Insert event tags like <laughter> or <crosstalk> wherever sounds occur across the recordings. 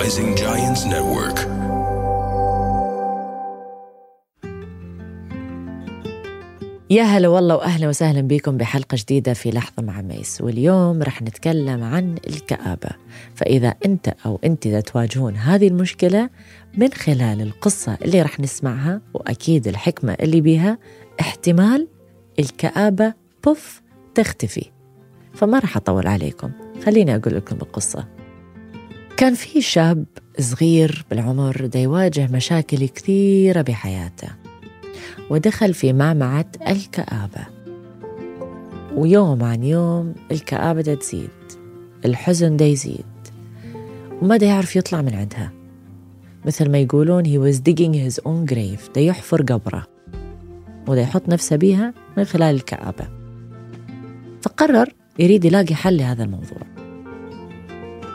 Rising Giants Network. يا هلا والله وأهلا وسهلا بكم بحلقة جديدة في لحظة مع ميس. واليوم رح نتكلم عن الكآبة. فإذا أنت أو أنت تواجهون هذه المشكلة من خلال القصة اللي رح نسمعها وأكيد الحكمة اللي بيها احتمال الكآبة بوف تختفي. فما رح أطول عليكم. خليني أقول لكم القصة. كان في شاب صغير بالعمر دا يواجه مشاكل كثيرة بحياته ودخل في معمعة الكآبة. ويوم عن يوم الكآبة دا تزيد الحزن دا يزيد وما دا يعرف يطلع من عندها. مثل ما يقولون he was digging his own grave دا يحفر قبره ودا يحط نفسه بيها من خلال الكآبة. فقرر يريد يلاقي حل لهذا الموضوع.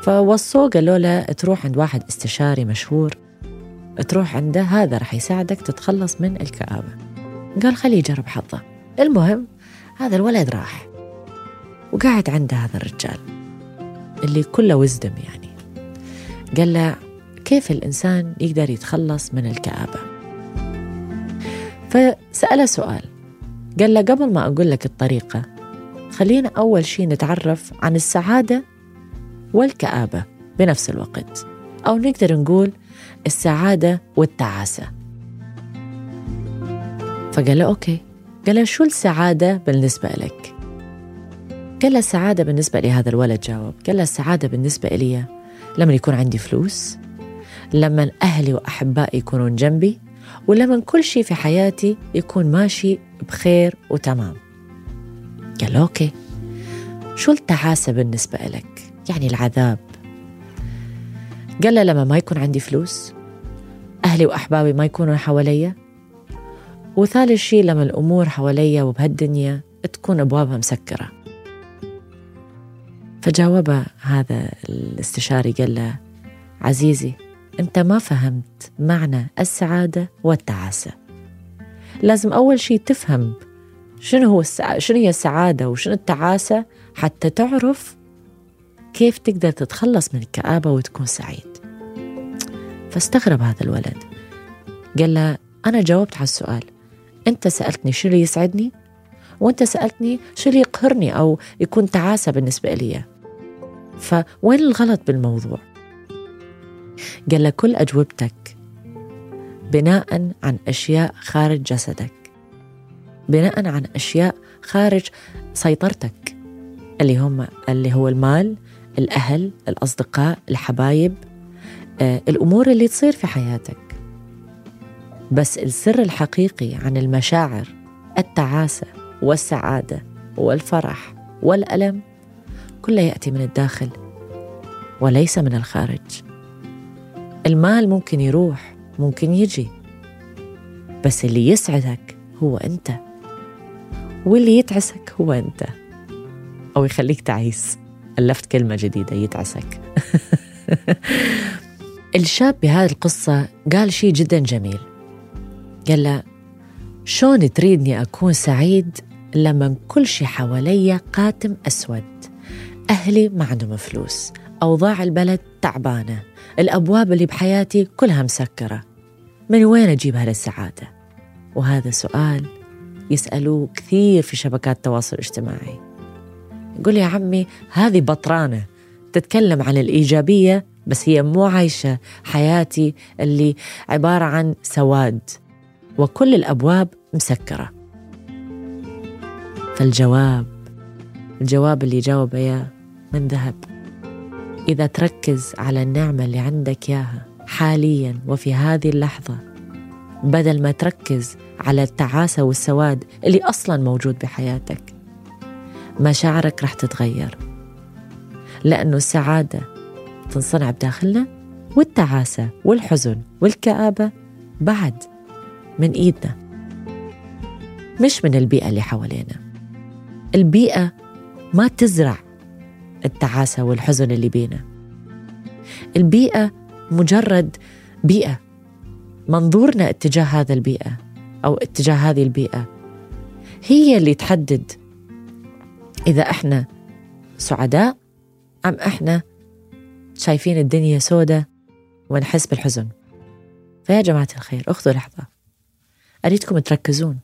فوصوه قالوا له تروح عند واحد استشاري مشهور تروح عنده هذا رح يساعدك تتخلص من الكآبة. قال خليه يجرب حظه. المهم هذا الولد راح وقعد عند هذا الرجال اللي كله وزدم يعني. قال له كيف الإنسان يقدر يتخلص من الكآبة؟ فسأله سؤال. قال له قبل ما أقول لك الطريقة خلينا أول شيء نتعرف عن السعادة والكآبة بنفس الوقت. أو نقدر نقول السعادة والتعاسة. فقال له أوكي. قال له شو السعادة بالنسبة لك؟ قال له السعادة بالنسبة لهذا الولد جاوب. قال له السعادة بالنسبة لي لما يكون عندي فلوس لما أهلي وأحبائي يكونون جنبي ولما كل شيء في حياتي يكون ماشي بخير وتمام. قال له أوكي. شو التعاسة بالنسبة لك؟ يعني العذاب. قال له لما ما يكون عندي فلوس أهلي وأحبابي ما يكونوا حواليا. وثالث شيء لما الأمور حواليا وبهالدنيا تكون أبوابها مسكرة. فجاوب هذا الاستشاري قال له عزيزي أنت ما فهمت معنى السعادة والتعاسة. لازم أول شيء تفهم شنو هو السع... شنو هي السعادة وشنو التعاسة حتى تعرف كيف تقدر تتخلص من الكآبة وتكون سعيد؟ فاستغرب هذا الولد. قال له أنا جاوبت على السؤال. أنت سألتني شو اللي يسعدني؟ وأنت سألتني شو اللي يقهرني أو يكون تعاسة بالنسبة لي. فوين الغلط بالموضوع؟ قال له كل أجوبتك بناء عن أشياء خارج جسدك. بناء عن أشياء خارج سيطرتك اللي هم اللي هو المال الأهل الأصدقاء الحبايب آه، الأمور اللي تصير في حياتك. بس السر الحقيقي عن المشاعر التعاسة والسعادة والفرح والألم كله يأتي من الداخل وليس من الخارج. المال ممكن يروح ممكن يجي بس اللي يسعدك هو أنت واللي يتعسك هو أنت أو يخليك تعيس. ألفت كلمة جديدة يتعسك <laughs> الشاب بهذه القصة قال شيء جدا جميل. قال له شلون تريدني أكون سعيد لما كل شيء حواليا قاتم أسود؟ أهلي ما عندهم فلوس أوضاع البلد تعبانة الأبواب اللي بحياتي كلها مسكرة. من وين أجيب هالسعادة؟ وهذا سؤال يسألوه كثير في شبكات التواصل الاجتماعي. يقول يا عمي هذه بطرانة تتكلم عن الإيجابية بس هي مو عايشة حياتي اللي عبارة عن سواد وكل الأبواب مسكرة. فالجواب الجواب اللي جاوب إياه من ذهب. إذا تركز على النعمة اللي عندك إياها حاليا وفي هذه اللحظة بدل ما تركز على التعاسة والسواد اللي أصلا موجود بحياتك مشاعرك رح تتغير. لأنه السعادة تنصنع بداخلنا والتعاسة والحزن والكآبة بعد من إيدنا مش من البيئة اللي حوالينا. البيئة ما تزرع التعاسة والحزن اللي بينا. البيئة مجرد بيئة. منظورنا اتجاه هذا البيئة أو اتجاه هذه البيئة هي اللي تحدد إذا إحنا سعداء أم إحنا شايفين الدنيا سودة ونحس بالحزن. فيا جماعة الخير أخذوا لحظة. أريدكم تركزون.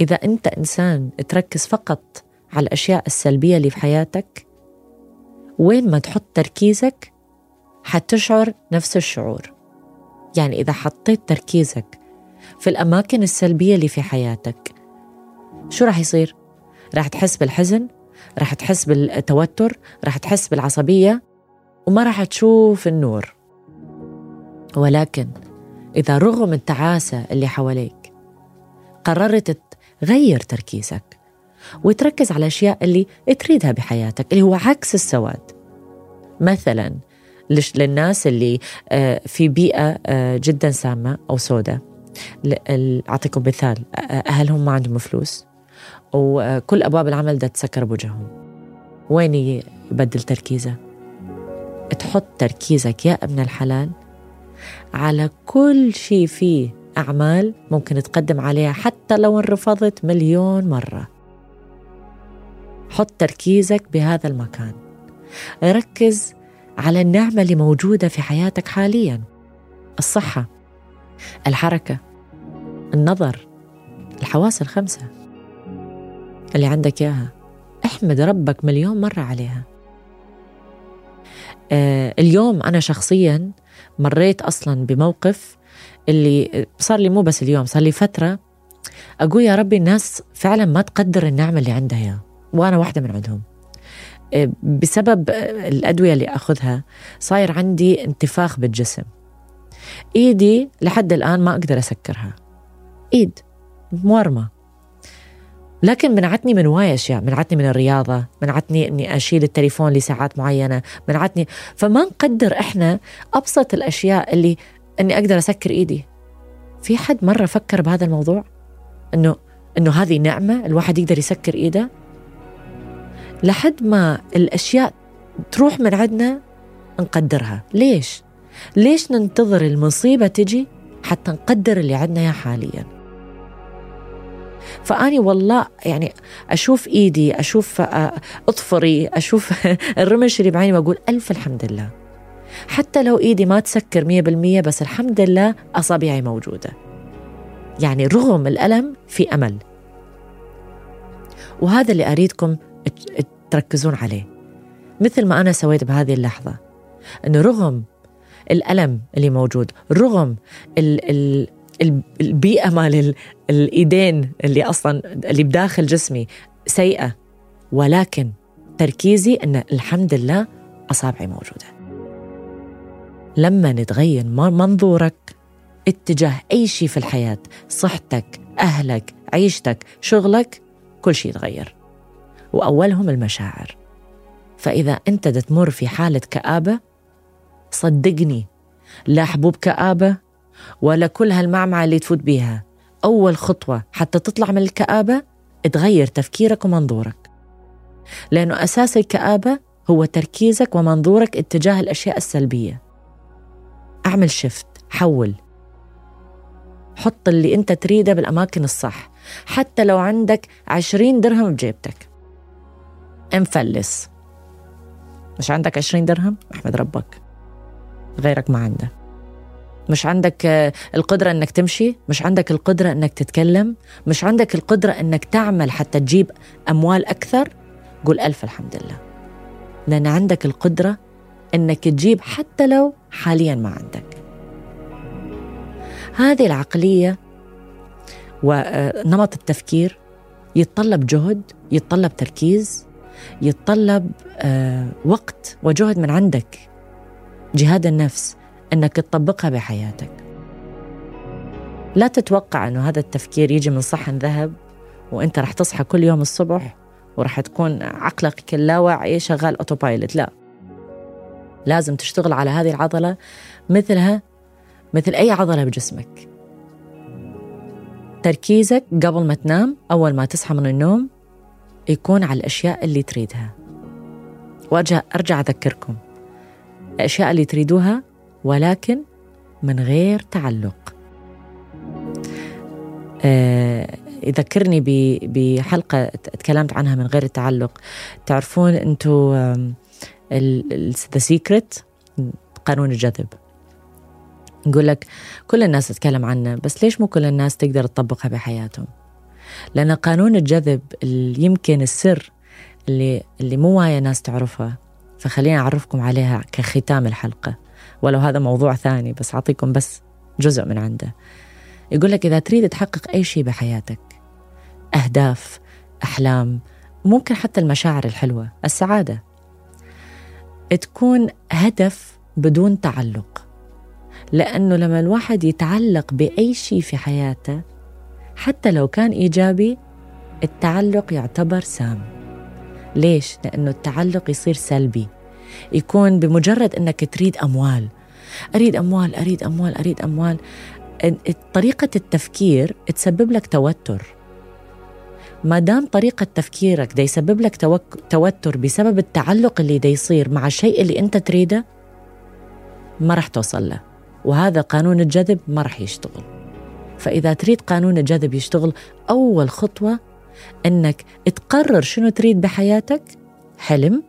إذا أنت إنسان تركز فقط على الأشياء السلبية اللي في حياتك وين ما تحط تركيزك حتشعر نفس الشعور. يعني إذا حطيت تركيزك في الأماكن السلبية اللي في حياتك. شو راح يصير؟ راح تحس بالحزن راح تحس بالتوتر راح تحس بالعصبية وما راح تشوف النور. ولكن إذا رغم التعاسة اللي حواليك قررت تغير تركيزك وتركز على الأشياء اللي تريدها بحياتك اللي هو عكس السواد. مثلا للناس اللي آه، في بيئة آه، جدا سامة أو سوداء. أعطيكم مثال. أهلهم ما عندهم فلوس وكل أبواب العمل ده تسكر بوجههم. وين يبدل تركيزه؟ تحط تركيزك يا ابن الحلال على كل شيء فيه أعمال ممكن تقدم عليها حتى لو انرفضت مليون مرة. حط تركيزك بهذا المكان. ركز على النعمة اللي موجودة في حياتك حاليا. الصحة. الحركة النظر الحواس الخمسة. اللي عندك إياها. احمد ربك مليون مرة عليها. آه اليوم أنا شخصيا مريت أصلا بموقف اللي صار لي مو بس اليوم صار لي فترة أقول يا ربي الناس فعلا ما تقدر النعمة اللي عندها وأنا واحدة من عندهم. آه، بسبب الأدوية اللي أخذها صاير عندي انتفاخ بالجسم. إيدي لحد الآن ما أقدر أسكرها. إيد. مورمة. لكن منعتني من واي أشياء. منعتني من الرياضة. منعتني أني أشيل التليفون لساعات معينة. منعتني. فما نقدر إحنا أبسط الأشياء اللي أني أقدر أسكر إيدي. في حد مرة فكر بهذا الموضوع؟ أنه أنه هذه نعمة الواحد يقدر يسكر إيده؟ لحد ما الأشياء تروح من عندنا نقدرها. ليش؟ ليش ننتظر المصيبة تجي حتى نقدر اللي عندنا يا حالياً؟ فأني والله يعني أشوف إيدي أشوف آه، أطفري أشوف <laughs> الرمش اللي بعيني وأقول ألف الحمد لله. حتى لو إيدي ما تسكر مية بالمية بس الحمد لله أصابعي موجودة. يعني رغم الألم في أمل. وهذا اللي أريدكم تركزون عليه. مثل ما أنا سويت بهذه اللحظة. إنه رغم الألم اللي موجود رغم ال ال البيئة مال الإيدين اللي أصلا اللي بداخل جسمي سيئة ولكن تركيزي إن الحمد لله أصابعي موجودة. لما نتغير منظورك اتجاه أي شيء في الحياة صحتك أهلك عيشتك شغلك كل شيء يتغير. وأولهم المشاعر. فإذا أنت تمر في حالة كآبة صدقني لا حبوب كآبة ولا كل هالمعمعة اللي تفوت بيها. أول خطوة حتى تطلع من الكآبة تغير تفكيرك ومنظورك لأنه أساس الكآبة هو تركيزك ومنظورك اتجاه الأشياء السلبية. أعمل شفت حول. حط اللي أنت تريده بالأماكن الصح حتى لو عندك عشرين درهم بجيبتك. مفلس مش عندك عشرين درهم؟ أحمد ربك. غيرك ما عنده. مش عندك القدرة إنك تمشي مش عندك القدرة إنك تتكلم مش عندك القدرة إنك تعمل حتى تجيب أموال أكثر قول ألف الحمد لله. لأن عندك القدرة إنك تجيب حتى لو حاليا ما عندك. هذه العقلية ونمط التفكير يتطلب جهد يتطلب تركيز يتطلب آه، وقت وجهد من عندك. جهاد النفس إنك تطبقها بحياتك. لا تتوقع إنه هذا التفكير يجي من صحن ذهب وإنت رح تصحى كل يوم الصبح ورح تكون عقلك اللاواعي شغال اوتوبايلوت لا. لازم تشتغل على هذه العضلة مثلها مثل أي عضلة بجسمك. تركيزك قبل ما تنام أول ما تصحى من النوم يكون على الأشياء اللي تريدها. وارجع أرجع أذكركم. الأشياء اللي تريدوها ولكن من غير تعلق. آه يذكرني بحلقة تكلمت عنها من غير التعلق. تعرفون أنتو The Secret قانون الجذب. نقول لك كل الناس تتكلم عنه بس ليش مو كل الناس تقدر تطبقها بحياتهم؟ لأن قانون الجذب يمكن السر اللي اللي مو أيا ناس تعرفها فخليني أعرفكم عليها كختام الحلقة. ولو هذا موضوع ثاني بس أعطيكم بس جزء من عنده. يقول لك إذا تريد تحقق أي شيء بحياتك أهداف أحلام ممكن حتى المشاعر الحلوة السعادة تكون هدف بدون تعلق. لأنه لما الواحد يتعلق بأي شيء في حياته حتى لو كان إيجابي التعلق يعتبر سام. ليش؟ لأنه التعلق يصير سلبي. يكون بمجرد أنك تريد أموال. أريد أموال أريد أموال أريد أموال. طريقة التفكير تسبب لك توتر. ما دام طريقة تفكيرك دا يسبب لك توتر بسبب التعلق اللي دا يصير مع الشيء اللي أنت تريده ما راح توصل له. وهذا قانون الجذب ما راح يشتغل. فإذا تريد قانون الجذب يشتغل أول خطوة أنك تقرر شنو تريد بحياتك حلم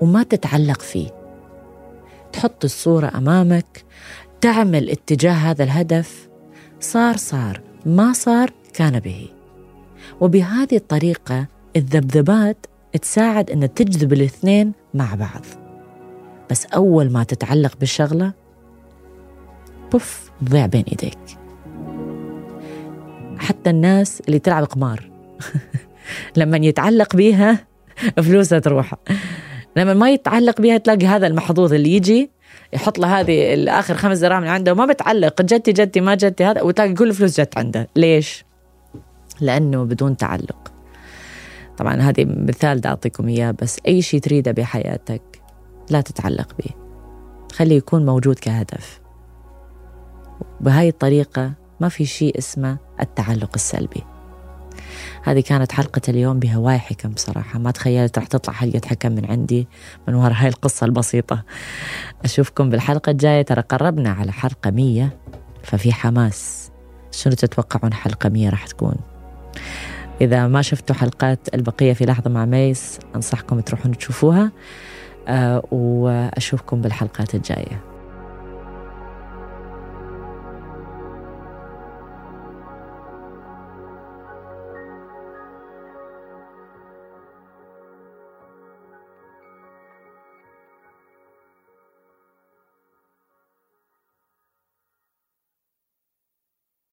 وما تتعلق فيه. تحط الصورة أمامك تعمل اتجاه هذا الهدف. صار صار ما صار كان به. وبهذه الطريقة الذبذبات تساعد أن تجذب الاثنين مع بعض. بس أول ما تتعلق بالشغلة بوف تضيع بين إيديك. حتى الناس اللي تلعب قمار. <laughs> لما يتعلق بيها فلوسها تروح. لما ما يتعلق بيها تلاقي هذا المحظوظ اللي يجي يحط له هذه الآخر خمس دراهم اللي عنده وما بتعلق جتي جتي ما جتي هذا وتلاقي كل الفلوس جت عنده. ليش؟ لأنه بدون تعلق. طبعا هذه مثال دا أعطيكم إياه بس أي شيء تريده بحياتك لا تتعلق به. خليه يكون موجود كهدف. بهاي الطريقة ما في شيء اسمه التعلق السلبي. هذه كانت حلقة اليوم بهواي حكم بصراحة ما تخيلت راح تطلع حلقة حكم من عندي من وراء هاي القصة البسيطة. أشوفكم بالحلقة الجاية. ترى قربنا على حلقة مية ففي حماس. شنو تتوقعون حلقة مية راح تكون؟ إذا ما شفتوا حلقات البقية في لحظة مع ميس أنصحكم تروحون تشوفوها أه وأشوفكم بالحلقات الجاية.